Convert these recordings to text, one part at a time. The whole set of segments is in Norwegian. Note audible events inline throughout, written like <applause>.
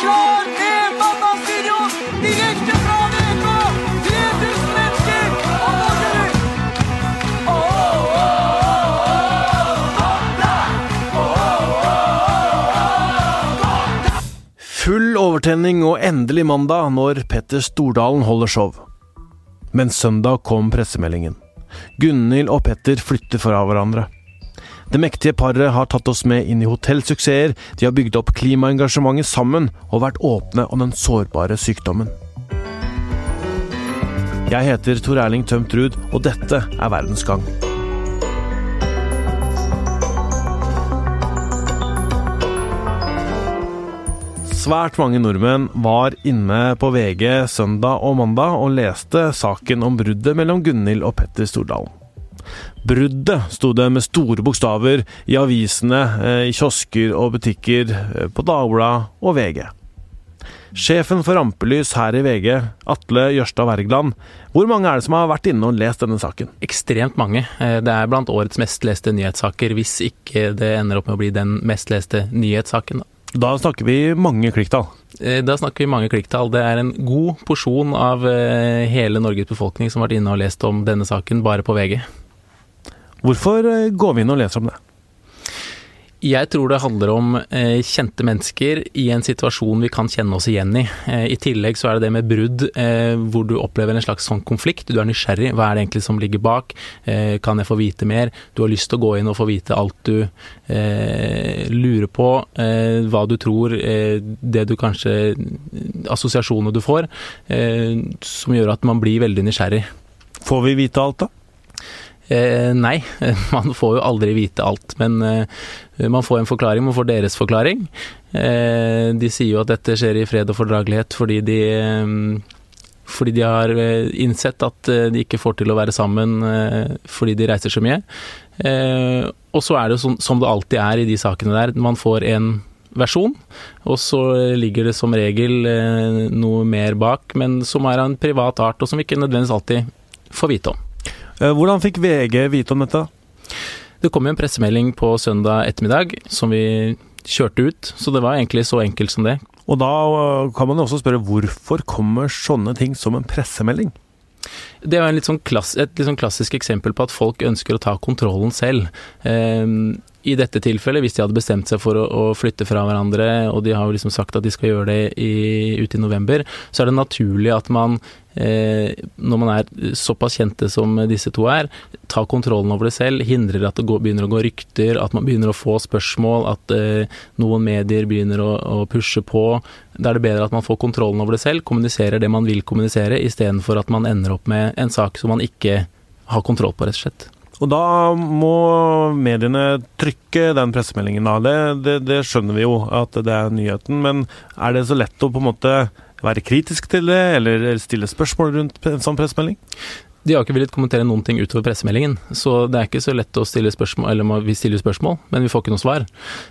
klar! 3000 mennesker! Og Norge! Full overtenning og endelig mandag når Petter Stordalen holder show. Men søndag kom pressemeldingen. Gunhild og Petter flytter fra hverandre. Det mektige paret har tatt oss med inn i hotellsuksesser, de har bygd opp klimaengasjementet sammen og vært åpne om den sårbare sykdommen. Jeg heter Tor Erling Tømt Ruud, og dette er Verdens gang. Svært mange nordmenn var inne på VG søndag og mandag og leste saken om bruddet mellom Gunhild og Petter Stordalen. Bruddet sto det med store bokstaver i avisene, eh, i kiosker og butikker, eh, på Dagbladet og VG. Sjefen for Rampelys her i VG, Atle Jørstad Wergeland, hvor mange er det som har vært inne og lest denne saken? Ekstremt mange. Eh, Det er blant årets mest leste nyhetssaker, hvis ikke det ender opp med å bli den mest leste nyhetssaken. da. Da snakker vi mange klikktall. Da snakker vi mange klikktall. Det er en god porsjon av hele Norges befolkning som har vært inne og lest om denne saken bare på VG. Hvorfor eh, går vi inn og leser om det? Jeg tror det handler om eh, kjente mennesker i en situasjon vi kan kjenne oss igjen i. Eh, I tillegg så er det det med brudd eh, hvor du opplever en slags sånn konflikt. Du er nysgjerrig. Hva er det egentlig som ligger bak? Kan jeg få vite mer? Du har lyst til å gå inn og få vite alt du lurer på. Hva du tror. Det du kanskje Assosiasjoner du får. Som gjør at man blir veldig nysgjerrig. Får vi vite alt, da? Eh, nei, <laughs> man får jo aldri vite alt, men eh, man får en forklaring, man får deres forklaring. Eh, de sier jo at dette skjer i fred og fordragelighet fordi de eh, fordi de har eh, innsett at eh, de ikke får til å være sammen fordi de reiser så mye. Og så er det jo som det alltid er i de sakene der, man får en versjon, og så ligger det som regel noe mer bak, men som er av en privat art, og som vi ikke nødvendigvis alltid får vite om. Eh, Hvordan fikk VG vite om dette? Det kom jo en pressemelding på søndag ettermiddag som vi kjørte ut, så det var egentlig så enkelt som det. Og da øh, kan man jo også spørre hvorfor kommer sånne ting som en pressemelding? Det er sånn klass, et litt sånn klassisk eksempel på at folk ønsker å ta kontrollen selv. Ehm, I dette tilfellet, hvis de hadde bestemt seg for å, å flytte fra hverandre, og de har jo liksom sagt at de skal gjøre det i, ute i november, så er det naturlig at man, eh, når man er såpass kjente som disse to er, tar kontrollen over det selv, hindrer at det går, begynner å gå rykter, at man begynner å få spørsmål, at eh, noen medier begynner å, å pushe på. Da er det bedre at man får kontrollen over det selv, kommuniserer det man vil kommunisere, istedenfor at man ender opp med en sak som man ikke har kontroll på, rett og slett. Og da må mediene trykke den pressemeldingen, da. Det, det, det skjønner vi jo, at det er nyheten. Men er det så lett å på en måte være kritisk til det, eller stille spørsmål rundt en sånn pressemelding? De har ikke villet kommentere noen ting utover pressemeldingen, så det er ikke så lett å stille spørsmål, eller vi stiller spørsmål, men vi får ikke noe svar.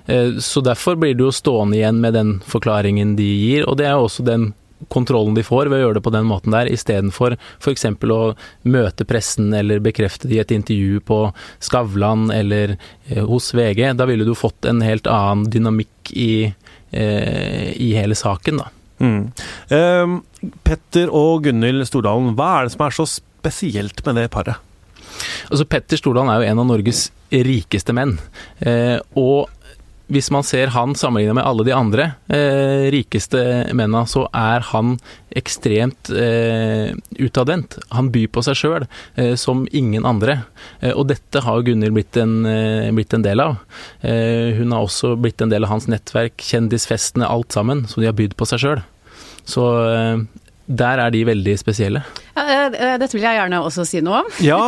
Eh, Så derfor blir det jo stående igjen med den forklaringen de gir, og det er jo også den kontrollen de får ved å gjøre det på den måten der, istedenfor f.eks. å møte pressen eller bekrefte det i et intervju på Skavlan eller eh, hos VG. Da ville du fått en helt annen dynamikk i, eh, i hele saken, da. Mm. Eh, Petter og Gunhild Stordalen, hva er det som er så spesielt med det paret? Altså Petter Stordalen er jo en av Norges rikeste menn. Eh, og hvis man ser han sammenlignet med alle de andre eh, rikeste mennene, så er han ekstremt eh, utadvendt. Han byr på seg sjøl eh, som ingen andre. Eh, og dette har Gunhild blitt, eh, blitt en del av. Eh, hun har også blitt en del av hans nettverk, kjendisfestene, alt sammen. Så de har bydd på seg sjøl. Så der er de veldig spesielle. Eh, Dette vil jeg gjerne også si noe om. <laughs> Ja,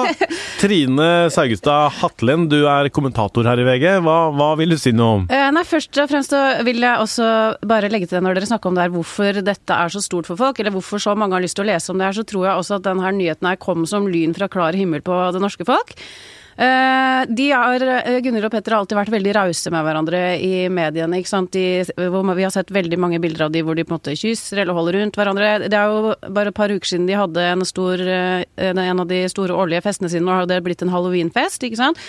Trine Saugestad Hatlen, du er kommentator her i VG. Hva, hva vil du si noe om? Eh, Nei, Først og fremst vil jeg også bare legge til det når dere snakker om det her, hvorfor dette er så stort for folk, eller hvorfor så mange har lyst til å lese om det her, så tror jeg også at denne nyheten her kom som lyn fra klar himmel på det norske folk. Eh, de er, Gunnhild og Petter har alltid vært veldig rause med hverandre i mediene. ikke sant? De, vi har sett veldig mange bilder av de hvor de på en måte kysser eller holder rundt hverandre. Det er jo bare et par uker siden de hadde en, stor, eh, en av de store årlige festene sine, nå har det blitt en halloweenfest, ikke sant.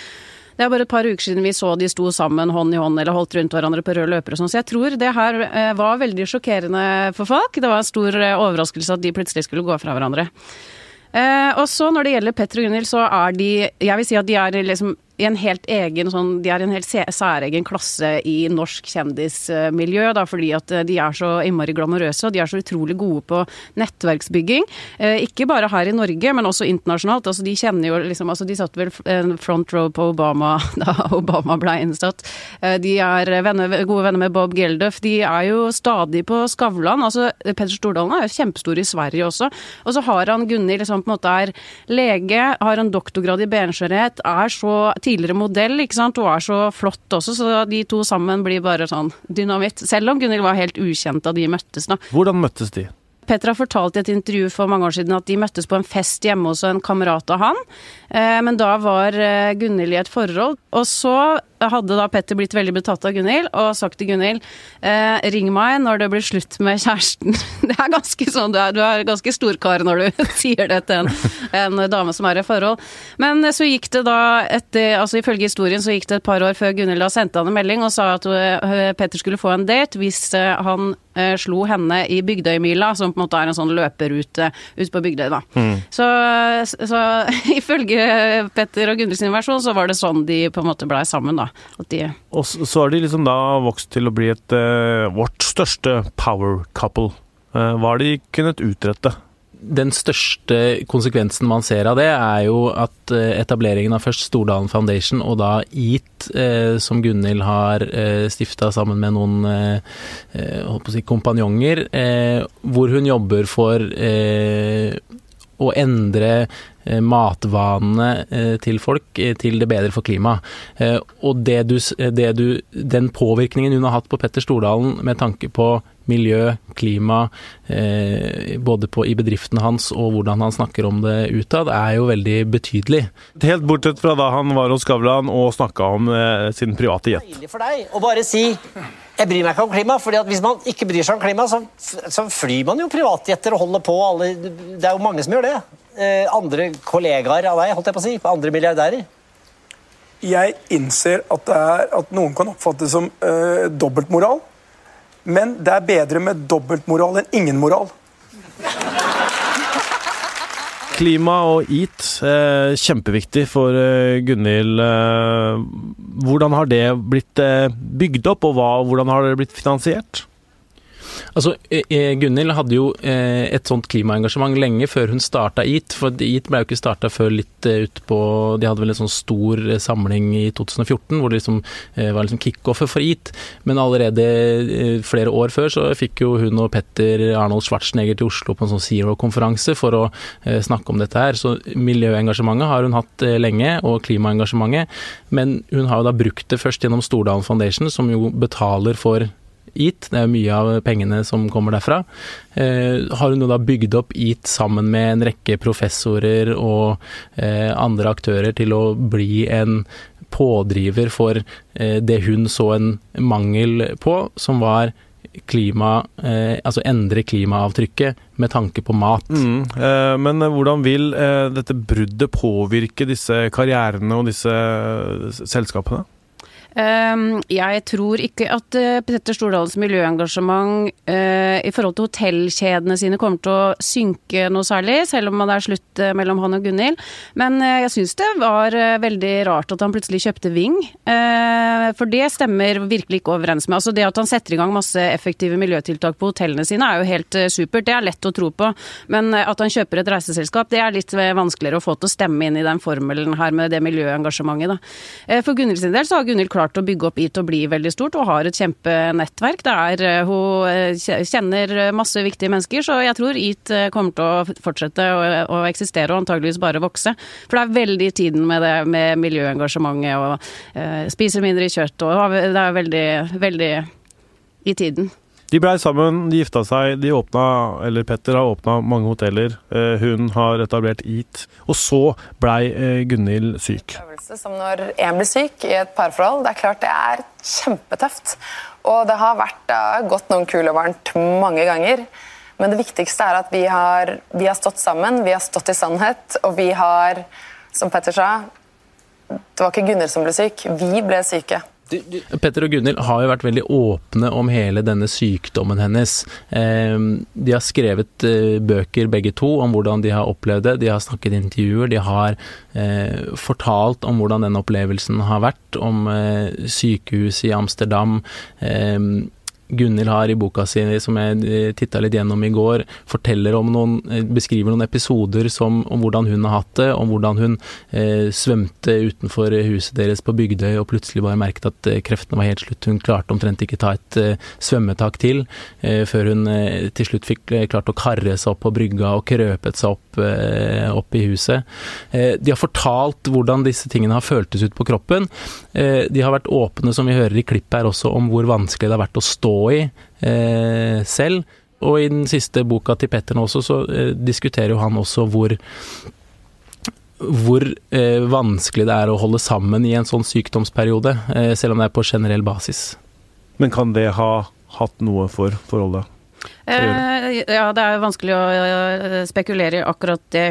Det er bare et par uker siden vi så de sto sammen hånd i hånd eller holdt rundt hverandre på rød løper og sånn, så jeg tror det her eh, var veldig sjokkerende for folk. Det var en stor eh, overraskelse at de plutselig skulle gå fra hverandre. Eh, og så når det gjelder Petter og Gunhild, så er de Jeg vil si at de er liksom i en helt egen sånn, De er i en helt særegen klasse i norsk kjendismiljø, da, fordi at eh, de er så innmari glamorøse, og de er så utrolig gode på nettverksbygging. Eh, ikke bare her i Norge, men også internasjonalt. Altså, de kjenner jo liksom altså, De satt vel front row på Obama <laughs> da Obama ble innsatt. Eh, de er venner, gode venner med Bob Geldof. De er jo stadig på Skavlan. Altså, Peder Stordalen er jo kjempestor i Sverige også. Og så har han Gunhild, liksom på en måte er lege, har en doktorgrad i benskjørhet, er så tidligere modell, ikke sant, og er så flott også, så de to sammen blir bare sånn dynamitt. Selv om Gunhild var helt ukjent da de møttes, da. Hvordan møttes de? Petter har fortalt i et intervju for mange år siden at de møttes på en fest hjemme hos en kamerat av han. Eh, men da var eh, Gunhild i et forhold. Og så hadde da Petter blitt veldig betatt av Gunhild og sagt til Gunhild eh, ring meg når det blir slutt med kjæresten. <laughs> Det er ganske sånn, du er, du er ganske storkar når du <laughs> sier det til en, en, dame som er i forhold. Men så gikk det da etter, altså ifølge historien så gikk det et par år før Gunhild da sendte han en melding og sa at Petter skulle få en date hvis han eh, slo henne i Bygdøymila, som på en måte er en sånn løperute ut på Bygdøy, da. Mm. Så, så <laughs> ifølge Petter og Gunhild sin versjon, så var det sånn de på en måte blei sammen, da. De og så har de liksom da vokst til å bli et uh, vårt største power couple. Uh, hva har de kunnet utrette? den største konsekvensen man ser av det, er jo at eh, etableringen av først Stordalen Foundation og da EAT, eh, som Gunhild har eh, stifta sammen med noen eh, si, kompanjonger, eh, hvor hun jobber for eh, å endre Eh, matvanene eh, til folk eh, til det bedre for klimaet. Og det du, det du, den påvirkningen hun har hatt på Petter Stordalen med tanke på miljø, klima, både på, i bedriften hans og hvordan han snakker om det utad, er jo veldig betydelig. Helt bortsett fra da han var hos Skavlan og snakka om sin private jet. Deilig for deg å bare si jeg bryr meg ikke om klima, fordi at hvis man ikke bryr seg om klima, så, så flyr man jo privatjetter og holder på. Alle, det er jo mange som gjør det. Eh, andre kollegaer av deg, holdt jeg på å si, andre milliardærer? Jeg innser at, er, at noen kan oppfatte det som uh, dobbeltmoral. Men det er bedre med dobbeltmoral enn ingen moral. Klima og EAT, eh, kjempeviktig for eh, Gunhild. Eh, hvordan har det blitt eh, bygd opp, og hva, hvordan har det blitt finansiert? Altså, eh, eh, Gunhild hadde jo eh, et sånt klimaengasjement lenge før hun starta EAT. For EAT ble jo ikke starta før litt utpå De hadde vel en sånn stor samling i 2014 hvor det liksom var liksom kickoffet for EAT. Men allerede flere år før så fikk jo hun og Petter Arnold Schwarzenegger til Oslo på en sånn Zero-konferanse for å snakke om dette her. Så miljøengasjementet har hun hatt lenge, og klimaengasjementet. Men hun har jo da brukt det først gjennom Stordalen Foundation, som jo betaler for EAT, det er mye av pengene som kommer derfra. Eh, har hun da bygd opp EAT sammen med en rekke professorer og eh, andre aktører til å bli en pådriver for eh, det hun så en mangel på, som var klima, eh, altså endre klimaavtrykket med tanke på mat. Mm, eh, men hvordan vil eh, dette bruddet påvirke disse karrierene og disse selskapene? Ehm, jeg tror ikke at eh, Petter Stordalens miljøengasjement eh, i forhold til hotellkjedene sine kommer til å synke noe særlig, selv om det er slutt eh, mellom han og Gunhild. Men jeg syns det var veldig rart at han plutselig kjøpte Ving. For det stemmer virkelig ikke overens med Altså det at han setter i gang masse effektive miljøtiltak på hotellene sine er jo helt supert, det er lett å tro på. Men at han kjøper et reiseselskap, det er litt vanskeligere å få til å stemme inn i den formelen her med det miljøengasjementet, da. For Gunhild sin del så har Gunhild klart klart å bygge opp i til å bli veldig stort, og har et kjempenettverk. Eh, hun eh, kjenner masse viktige mennesker, så jeg tror IT eh, kommer til å fortsette å, å eksistere og antageligvis bare vokse. For det er veldig tiden med det med miljøengasjementet og uh, spiser mindre kjøtt og det er veldig, veldig i tiden. De blei sammen, de gifta seg, de åpna, eller Petter har åpna mange hoteller. Hun har etablert EAT. Og så blei Gunhild syk Øvelse som når én blir syk i et parforhold. Det er klart det er kjempetøft. Og det har vært har gått noen kuler varmt mange ganger. Men det viktigste er at vi har, vi har stått sammen, vi har stått i sannhet, og vi har, som Petter sa, det var ikke Gunnhild som ble syk, vi ble syke. Du, du, Petter og Gunhild har jo vært veldig åpne om hele denne sykdommen hennes. Eh, De har skrevet eh, bøker begge to om hvordan de har opplevd det. De har snakket i intervjuer. De har eh, fortalt om hvordan den opplevelsen har vært. Om eh, sykehuset i Amsterdam. Eh, Gunhild har i boka si, som jeg titta litt gjennom i går, forteller om noen, eh, beskriver noen episoder som, om hvordan hun har hatt det, om hvordan hun eh, svømte utenfor huset deres på Bygdøy og plutselig bare merket at eh, kreftene var helt slutt. Hun klarte omtrent ikke ta et eh, svømmetak til, eh, før hun eh, til slutt fikk eh, klart å karre seg opp på brygga og krøpet seg opp, eh, opp i huset. Eh, de har fortalt hvordan disse tingene har føltes ut på kroppen. Eh, de har vært åpne, som vi hører i klippet her også, om hvor vanskelig det har vært å stå i eh, selv. Og i den siste boka til Petter nå også, så eh, diskuterer jo han også hvor hvor eh, vanskelig det er å holde sammen i en sånn sykdomsperiode, eh, selv om det er på generell basis. Men kan det ha hatt noe for forholdet? Eh, ja, det er jo vanskelig å eh, spekulere i akkurat det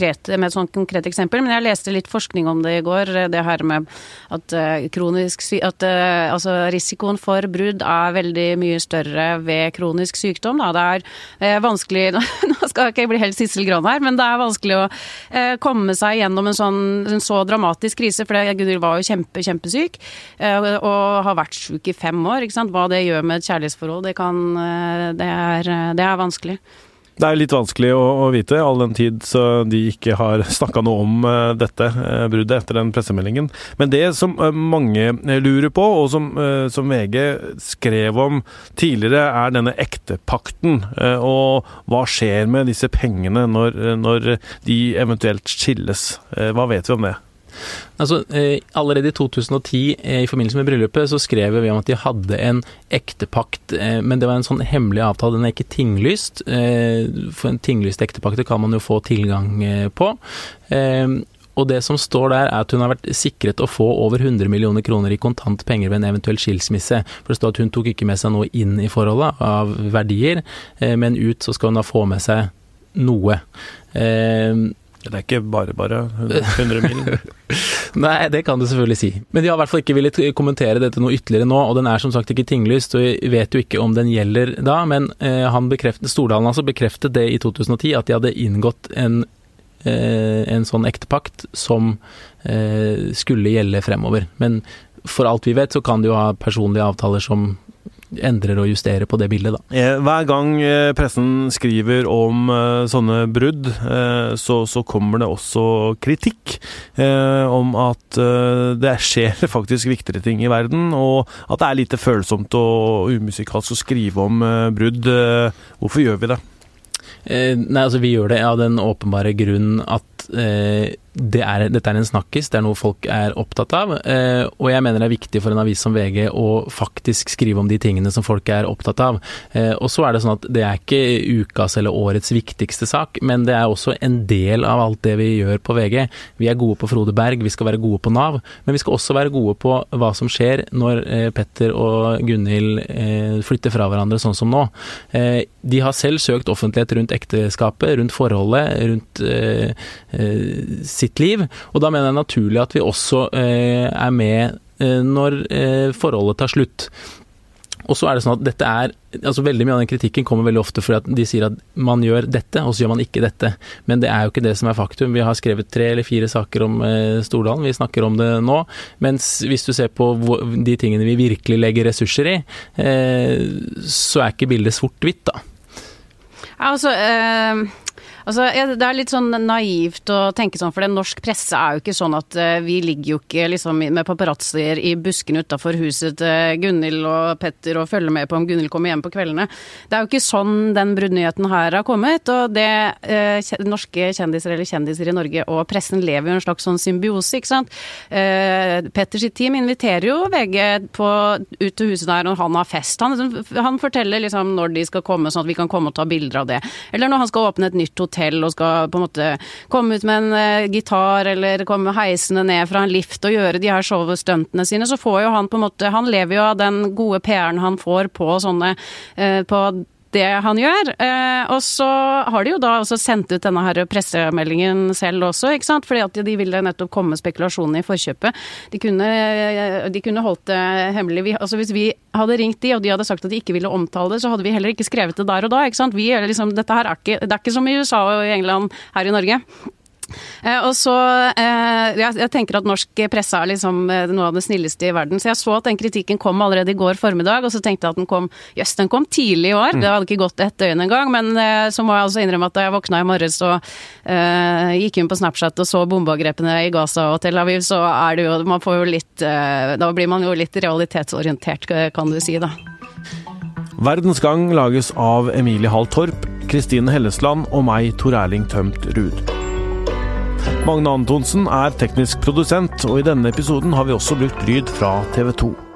konkrete med et sånt konkret eksempel, men jeg leste litt forskning om det i går. eh, Det her med at eh, kronisk at eh, altså risikoen for brudd er veldig mye større ved kronisk sykdom. Da. Det er vanskelig <laughs> Nå skal jeg ikke bli helt Sissel Gran her, men det er vanskelig å komme seg gjennom en sånn en så dramatisk krise, for Gunhild var jo kjempe, kjempesyk og har vært syk i fem år. Hva det gjør med et kjærlighetsforhold, det, kan, det, er, det er vanskelig. Det er litt vanskelig å, å vite, all den tid så de ikke har <laughs> snakka noe om eh, dette eh, bruddet etter den pressemeldingen. Men det som eh, mange lurer på, og som, som VG skrev om tidligere, er denne ektepakten. Og hva skjer med disse pengene når, når de eventuelt skilles? Hva vet vi om det? Altså, eh, Allerede i 2010, eh, i forbindelse med bryllupet, så skrev vi om at de hadde en ektepakt, eh, men det var en sånn hemmelig avtale. Den er ikke tinglyst. For en tinglyst ektepakt kan man jo få tilgang på. Og det som står der, er at hun har vært sikret å få over 100 millioner kroner i kontant penger ved en eventuell skilsmisse. For det står at hun tok ikke med seg noe inn i forholdet av verdier, men ut så skal hun da få med seg noe. Det er ikke bare bare 100 mil. <laughs> Nei, det kan du selvfølgelig si. Men de har i hvert fall ikke villet kommentere dette noe ytterligere nå, og den er som sagt ikke tinglyst, og vi vet jo ikke om den gjelder da, men eh, han bekreftet, Stordalen altså bekreftet det i 2010, at de hadde inngått en, eh, en sånn ektepakt som eh, skulle gjelde fremover. Men for alt vi vet, så kan de jo ha personlige avtaler som endrer og justerer på det bildet, da. Eh, Hver gang eh, pressen skriver om eh, sånne brudd, så, så kommer det også kritikk om at det skjer <laughs> faktisk viktigere ting i verden, og at det er lite følsomt og umusikalsk å skrive om brudd. Hvorfor gjør vi det? Nei, altså vi gjør det av den åpenbare grunn at eh, det er, dette er en snakkis, det er noe folk er opptatt av. Eh, og jeg mener det er viktig for en avis som VG å faktisk skrive om de tingene som folk er opptatt av. Eh, og så er det sånn at det er ikke ukas eller årets viktigste sak, men det er også en del av alt det vi gjør på VG. Vi er gode på Frode Berg, vi skal være gode på Nav, men vi skal også være gode på hva som skjer når eh, Petter og Gunhild eh, flytter fra hverandre sånn som nå. Eh, de har selv søkt offentlighet rundt ekteskapet, rundt forholdet, rundt eh, eh, sitt liv. Og da mener jeg naturlig at vi også eh, er med eh, når eh, forholdet tar slutt. Og så er det sånn at dette er altså Veldig mye av den kritikken kommer veldig ofte fordi at de sier at man gjør dette, og så gjør man ikke dette. Men det er jo ikke det som er faktum. Vi har skrevet tre eller fire saker om Stordalen, vi snakker om det nå. Mens hvis du ser på de tingene vi virkelig legger ressurser i, så er ikke bildet sort-hvitt, da. Altså, eh, altså, det er litt sånn naivt å tenke sånn, for den norsk presse er jo ikke sånn at eh, vi ligger jo ikke liksom med paparazzier i buskene utafor huset til Gunhild og Petter og følger med på om Gunhild kommer hjem på kveldene. Det er jo ikke sånn den bruddnyheten her har kommet. Og det eh, norske kjendiser eller kjendiser i Norge og pressen lever jo en slags sånn symbiose, ikke sant. Eh, Petters team inviterer jo VG på, ut til huset der når han har fest. Han, han forteller liksom når de skal komme, sånn at vi kan komme og ta bilder av det. Eller når han skal åpne et nytt hotell og skal på en måte komme ut med en eh, gitar eller komme heisende ned fra en lift og gjøre de her showstuntene sine, så får jo han på en måte Han lever jo av den gode PR-en han får på sånne eh, på det han gjør. Eh, og så har de jo da også sendt ut denne her pressemeldingen selv også, ikke sant. Fordi at de ville nettopp komme spekulasjonene i forkjøpet. De kunne, de kunne holdt det hemmelig. Vi, altså hvis vi hadde ringt de, og de hadde sagt at de ikke ville omtale det, så hadde vi heller ikke skrevet det der og da. ikke sant? Vi, liksom, dette her er ikke, det er ikke som i USA og i England her i Norge. Eh, og så, eh, jeg, jeg, tenker at norsk presse er liksom eh, noe av det snilleste i verden. Så jeg så at den kritikken kom allerede i går formiddag, og så tenkte jeg at den kom jøss, den kom tidlig i år. Det hadde ikke gått et døgn engang. Men så må jeg altså innrømme at da jeg våkna i morges og gikk inn på Snapchat og så bombeangrepene i Gaza og Tel Aviv, så er det jo Man får jo litt Da blir man jo litt realitetsorientert, kan du si, da. Verdens Gang lages av Emilie Hall Torp, Kristine Hellesland og meg, Tor Erling Tømt Ruud. Magne Antonsen er teknisk produsent, og i denne episoden har vi også brukt lyd fra TV 2.